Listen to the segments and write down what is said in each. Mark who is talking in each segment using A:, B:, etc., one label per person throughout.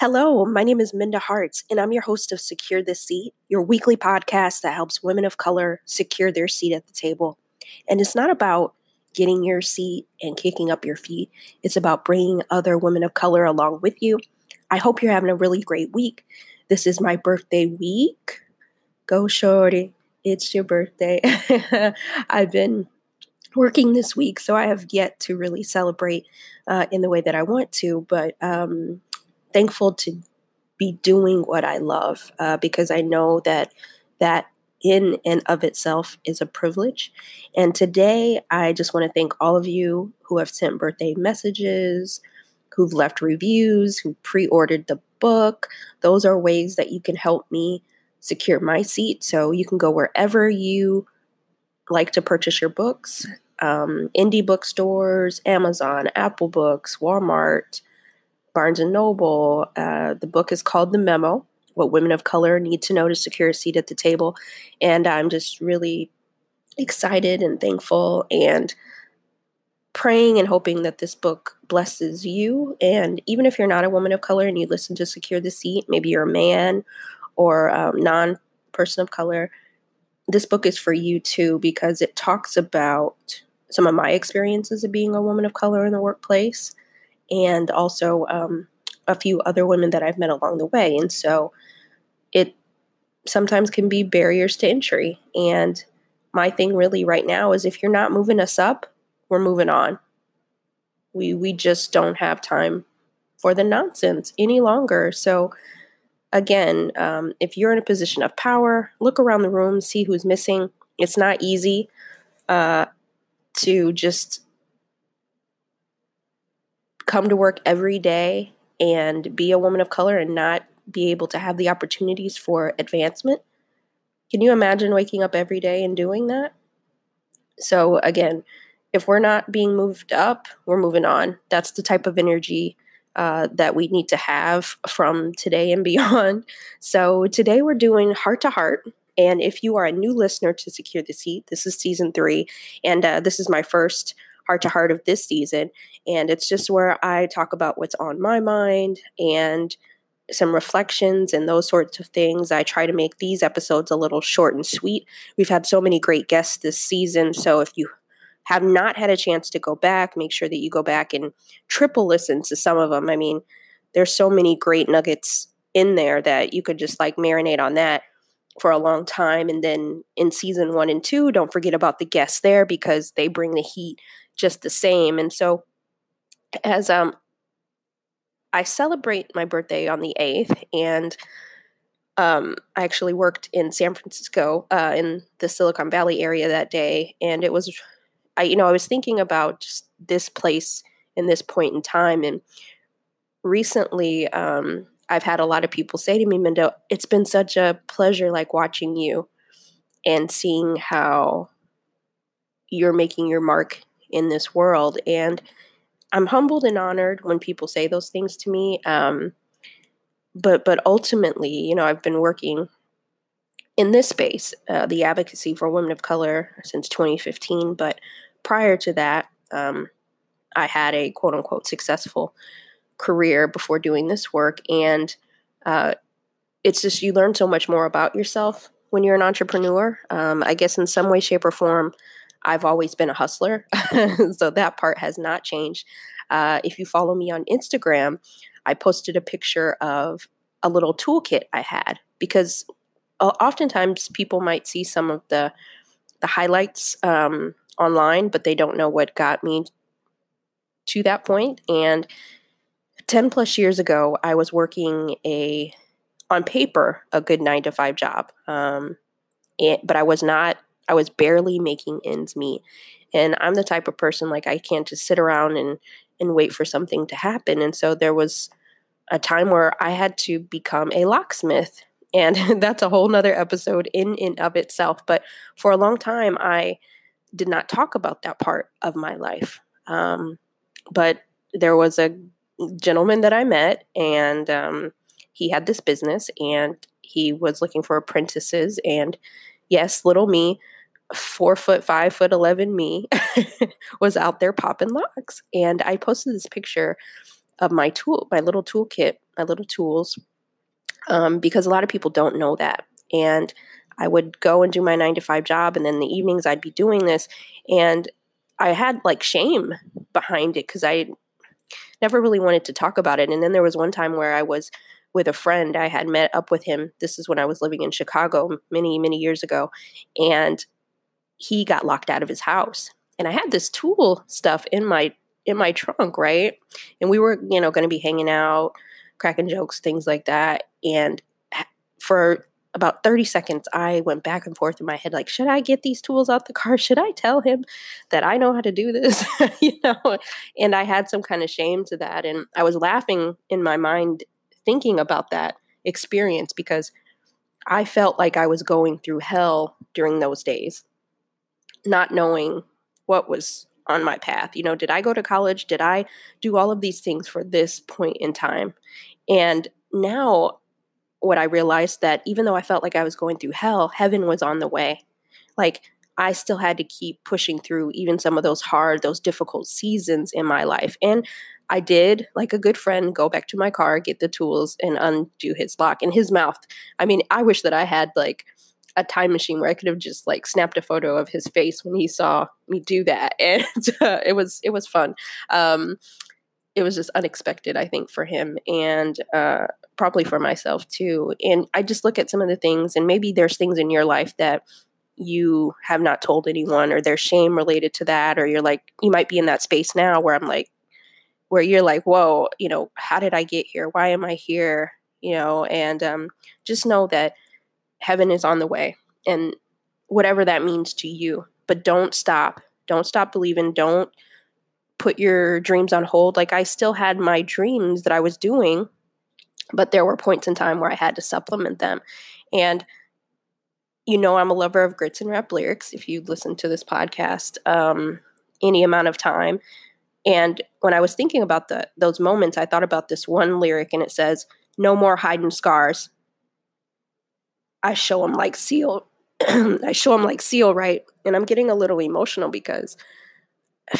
A: Hello, my name is Minda Harts, and I'm your host of Secure the Seat, your weekly podcast that helps women of color secure their seat at the table. And it's not about getting your seat and kicking up your feet, it's about bringing other women of color along with you. I hope you're having a really great week. This is my birthday week. Go, shorty. It's your birthday. I've been working this week, so I have yet to really celebrate uh, in the way that I want to, but um, thankful to be doing what I love uh, because I know that that in and of itself is a privilege. And today, I just want to thank all of you who have sent birthday messages, who've left reviews, who pre ordered the book. Those are ways that you can help me secure my seat. So you can go wherever you like to purchase your books um, indie bookstores, Amazon, Apple Books, Walmart, Barnes and Noble. Uh, the book is called The Memo What Women of Color Need to Know to Secure a Seat at the Table. And I'm just really excited and thankful and praying and hoping that this book blesses you. And even if you're not a woman of color and you listen to Secure the Seat, maybe you're a man or um, non person of color, this book is for you too because it talks about some of my experiences of being a woman of color in the workplace and also um, a few other women that I've met along the way. And so it sometimes can be barriers to entry. And my thing really right now is if you're not moving us up, we're moving on. We we just don't have time for the nonsense any longer. So again, um, if you're in a position of power, look around the room, see who's missing. It's not easy. Uh, to just come to work every day and be a woman of color and not be able to have the opportunities for advancement. Can you imagine waking up every day and doing that? So, again, if we're not being moved up, we're moving on. That's the type of energy uh, that we need to have from today and beyond. So, today we're doing heart to heart. And if you are a new listener to Secure the Seat, this is season three, and uh, this is my first heart to heart of this season. And it's just where I talk about what's on my mind and some reflections and those sorts of things. I try to make these episodes a little short and sweet. We've had so many great guests this season. So if you have not had a chance to go back, make sure that you go back and triple listen to some of them. I mean, there's so many great nuggets in there that you could just like marinate on that for a long time. And then in season one and two, don't forget about the guests there because they bring the heat just the same. And so as um I celebrate my birthday on the 8th and um, I actually worked in San Francisco uh, in the Silicon Valley area that day, and it was, I you know, I was thinking about just this place in this point in time, and recently, um, I've had a lot of people say to me, Minda, it's been such a pleasure like watching you and seeing how you're making your mark in this world. And I'm humbled and honored when people say those things to me. Um, but but ultimately, you know, I've been working in this space, uh, the advocacy for women of color, since 2015. But prior to that, um, I had a quote unquote successful career before doing this work. And uh, it's just you learn so much more about yourself when you're an entrepreneur. Um, I guess in some way, shape, or form, I've always been a hustler. so that part has not changed. Uh, if you follow me on Instagram, I posted a picture of a little toolkit I had because uh, oftentimes people might see some of the the highlights um, online, but they don't know what got me to that point. And 10 plus years ago, I was working a, on paper, a good nine to five job. Um, and, but I was not, I was barely making ends meet. And I'm the type of person like I can't just sit around and, and wait for something to happen. And so there was a time where I had to become a locksmith. And that's a whole nother episode in and of itself. But for a long time, I did not talk about that part of my life. Um, but there was a gentleman that I met, and um, he had this business, and he was looking for apprentices. And yes, little me, four foot five foot eleven me, was out there popping locks. And I posted this picture of my tool, my little toolkit, my little tools, um, because a lot of people don't know that. And I would go and do my nine to five job, and then the evenings I'd be doing this, and I had like shame behind it because I never really wanted to talk about it. And then there was one time where I was with a friend. I had met up with him. This is when I was living in Chicago many, many years ago. And he got locked out of his house. And I had this tool stuff in my in my trunk, right? And we were, you know, going to be hanging out, cracking jokes, things like that. And for about 30 seconds, I went back and forth in my head like, should I get these tools out the car? Should I tell him that I know how to do this? you know, and I had some kind of shame to that. And I was laughing in my mind thinking about that experience because I felt like I was going through hell during those days, not knowing what was on my path. You know, did I go to college? Did I do all of these things for this point in time? And now what I realized that even though I felt like I was going through hell, heaven was on the way. Like I still had to keep pushing through even some of those hard, those difficult seasons in my life. And I did, like a good friend, go back to my car, get the tools, and undo his lock. And his mouth, I mean, I wish that I had like a time machine where I could have just like snapped a photo of his face when he saw me do that, and uh, it was it was fun. Um, it was just unexpected, I think, for him, and uh, probably for myself too. And I just look at some of the things, and maybe there's things in your life that you have not told anyone, or there's shame related to that, or you're like, you might be in that space now where I'm like, where you're like, whoa, you know, how did I get here? Why am I here? You know, and um, just know that heaven is on the way, and whatever that means to you. But don't stop. Don't stop believing. Don't put your dreams on hold. Like I still had my dreams that I was doing, but there were points in time where I had to supplement them. And you know, I'm a lover of grits and rap lyrics. If you listen to this podcast um, any amount of time, and when I was thinking about the those moments, I thought about this one lyric, and it says, "No more hiding scars. I show them like Seal. I show them like Seal, right?" And I'm getting a little emotional because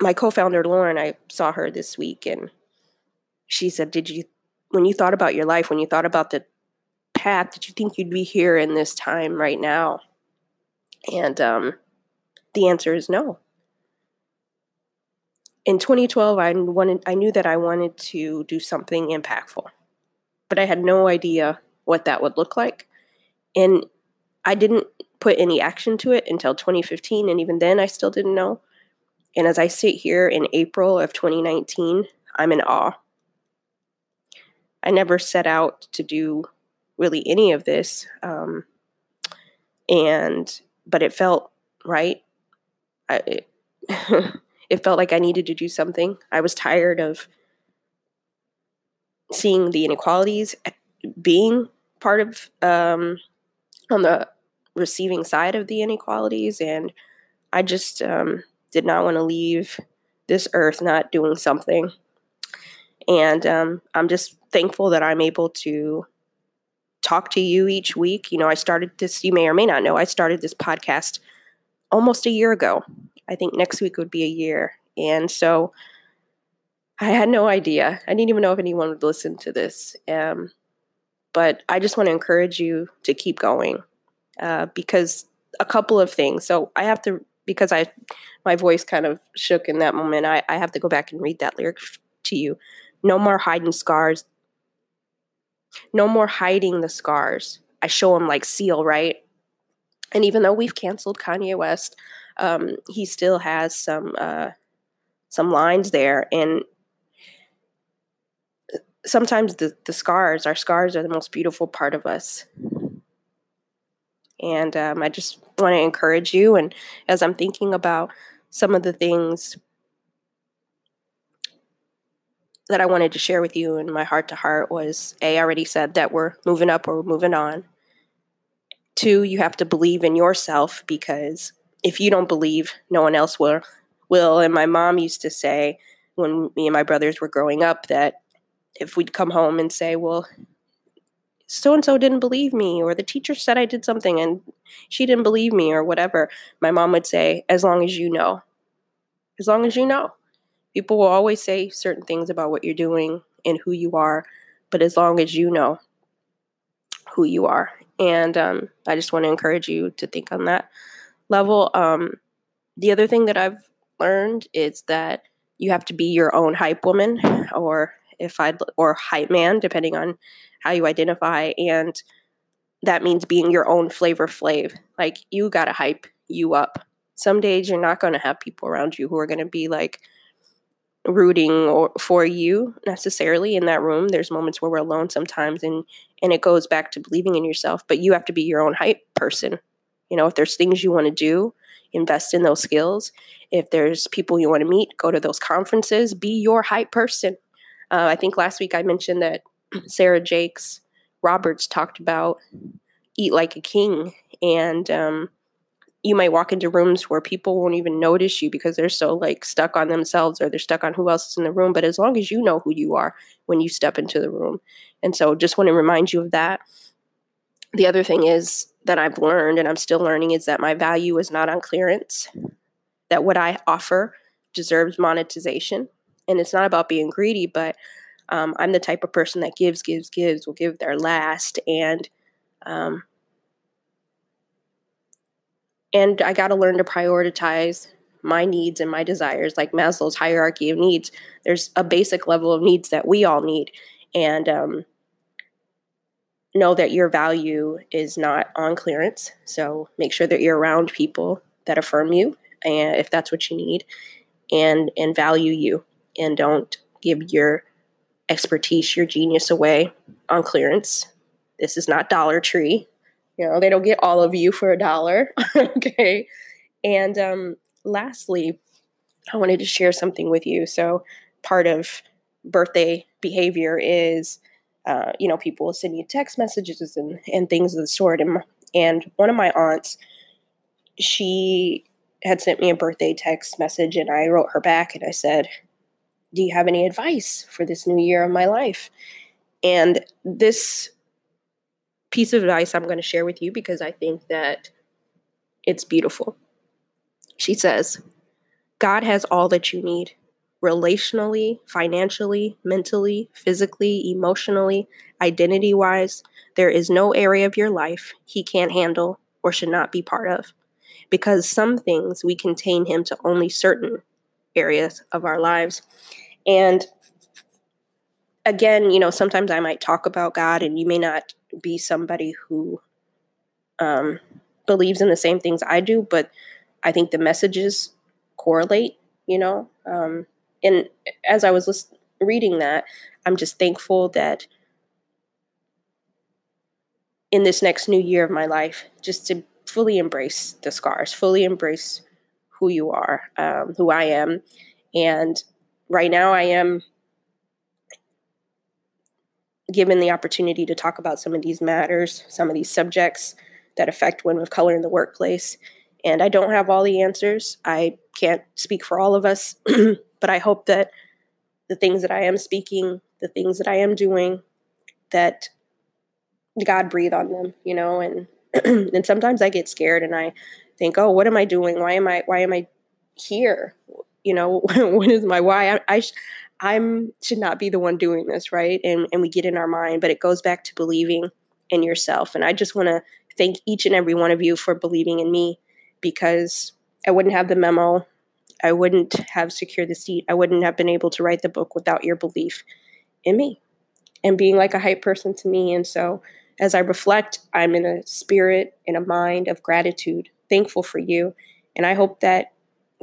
A: my co-founder Lauren, I saw her this week, and she said, Did you, when you thought about your life, when you thought about the path, did you think you'd be here in this time right now? And um, the answer is no. In 2012, I wanted, I knew that I wanted to do something impactful, but I had no idea what that would look like. And I didn't put any action to it until 2015. And even then, I still didn't know. And as I sit here in April of 2019, I'm in awe I never set out to do really any of this. Um, and, but it felt right. I, it, it felt like I needed to do something. I was tired of seeing the inequalities, eh, being part of, um, on the receiving side of the inequalities. And I just um, did not want to leave this earth not doing something. And um, I'm just thankful that I'm able to talk to you each week. You know, I started this, you may or may not know, I started this podcast almost a year ago. I think next week would be a year. And so I had no idea. I didn't even know if anyone would listen to this. Um, but I just want to encourage you to keep going uh, because a couple of things. So I have to, because I, my voice kind of shook in that moment, I, I have to go back and read that lyric to you. No more hiding scars no more hiding the scars. I show him like Seal, right? And even though we've canceled Kanye West, um, he still has some uh, some lines there, and sometimes the the scars, our scars, are the most beautiful part of us. And um, I just want to encourage you. And as I'm thinking about some of the things that I wanted to share with you in my heart to heart was A, I already said that we're moving up or we're moving on. Two, you have to believe in yourself because if you don't believe, no one else will. Will and my mom used to say when me and my brothers were growing up that if we'd come home and say, "Well, so and so didn't believe me," or the teacher said I did something and she didn't believe me, or whatever, my mom would say, "As long as you know, as long as you know." People will always say certain things about what you're doing and who you are, but as long as you know who you are. And um, I just want to encourage you to think on that level. Um, the other thing that I've learned is that you have to be your own hype woman or if I'd or hype man, depending on how you identify. And that means being your own Flavor Flav. Like you gotta hype you up. Some days you're not gonna have people around you who are gonna be like rooting or for you necessarily in that room. There's moments where we're alone sometimes and and it goes back to believing in yourself, but you have to be your own hype person. You know, if there's things you want to do, invest in those skills. If there's people you want to meet, go to those conferences, be your hype person. Uh, I think last week I mentioned that Sarah Jakes Roberts talked about eat like a king. And um, you might walk into rooms where people won't even notice you because they're so like stuck on themselves or they're stuck on who else is in the room. But as long as you know who you are when you step into the room. And so just want to remind you of that. The other thing is that I've learned and I'm still learning is that my value is not on clearance, that what I offer deserves monetization. And it's not about being greedy, but um, I'm the type of person that gives, gives, gives, will give their last, and um, and I got to learn to prioritize my needs and my desires, like Maslow's hierarchy of needs. There's a basic level of needs that we all need, and um, know that your value is not on clearance. So make sure that you're around people that affirm you, and if that's what you need, and and value you, and don't give your expertise, your genius away on clearance. This is not Dollar Tree. You know, they don't get all of you for a dollar. okay. And um, lastly, I wanted to share something with you. So, part of birthday behavior is, uh, you know, people will send you text messages and, and things of the sort. And, and one of my aunts, she had sent me a birthday text message, and I wrote her back and I said, do you have any advice for this new year of my life? And this piece of advice I'm going to share with you because I think that it's beautiful. She says, God has all that you need relationally, financially, mentally, physically, emotionally, identity wise. There is no area of your life He can't handle or should not be part of. Because some things we contain Him to only certain areas of our lives. And again, you know, sometimes I might talk about God, and you may not be somebody who um, believes in the same things I do, but I think the messages correlate, you know. Um, and as I was list- reading that, I'm just thankful that in this next new year of my life, just to fully embrace the scars, fully embrace who you are, um, who I am, and right now I am given the opportunity to talk about some of these matters, some of these subjects that affect women of color in the workplace. And I don't have all the answers. I can't speak for all of us, but I hope that the things that I am speaking, the things that I am doing, that God breathe on them, you know, and and sometimes I get scared and I think, "Oh, what am I doing? Why am I why am I here? You know, what is my why? I, I I'm should not be the one doing this, right? And and we get in our mind, but it goes back to believing in yourself. And I just want to thank each and every one of you for believing in me because I wouldn't have the memo. I wouldn't have secured the seat. I wouldn't have been able to write the book without your belief in me and being like a hype person to me. And so as I reflect, I'm in a spirit, in a mind of gratitude, thankful for you. And I hope that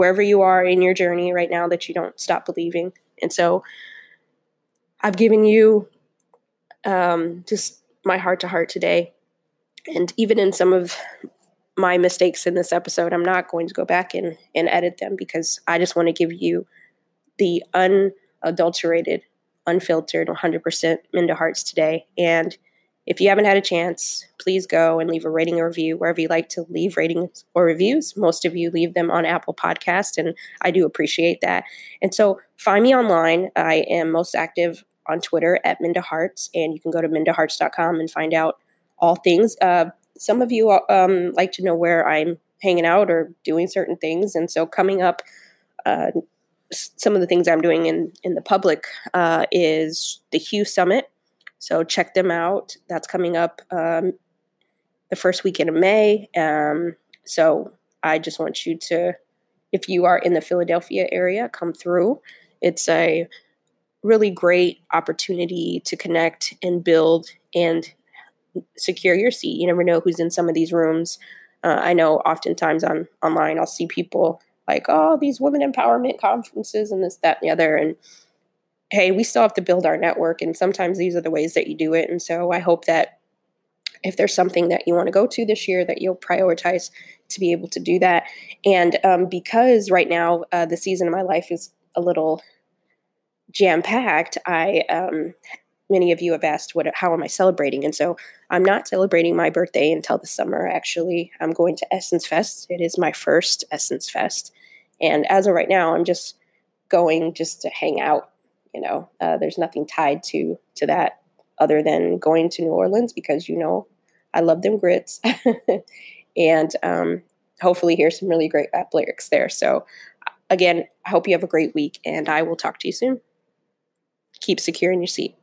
A: wherever you are in your journey right now that you don't stop believing. And so I've given you um, just my heart to heart today. And even in some of my mistakes in this episode, I'm not going to go back and, and edit them because I just want to give you the unadulterated, unfiltered, 100% Minda Harts today. And if you haven't had a chance, please go and leave a rating or review wherever you like to leave ratings or reviews. Most of you leave them on Apple Podcast, and I do appreciate that. And so find me online. I am most active on Twitter at Minda Harts, and you can go to mindaharts.com and find out all things. Uh, some of you um, like to know where I'm hanging out or doing certain things. And so coming up uh, some of the things I'm doing in in the public uh, is the Hue Summit. So check them out. That's coming up um, the first weekend of May. Um, so I just want you to, if you are in the Philadelphia area, come through. It's a really great opportunity to connect and build and secure your seat. You never know who's in some of these rooms. Uh, I know oftentimes on online I'll see people like, oh, these women empowerment conferences and this, that, and the other. And hey, we still have to build our network. And sometimes these are the ways that you do it. And so I hope that if there's something that you want to go to this year, that you'll prioritize to be able to do that. And um, because right now uh, the season of my life is a little jam packed, I um, many of you have asked what how am I celebrating, and so I'm not celebrating my birthday until the summer. Actually, I'm going to Essence Fest. It is my first Essence Fest, and as of right now, I'm just going just to hang out. You know, uh, there's nothing tied to to that other than going to New Orleans because you know I love them grits, and um, hopefully hear some really great rap lyrics there. So again, I hope you have a great week, and I will talk to you soon. Keep secure in your seat.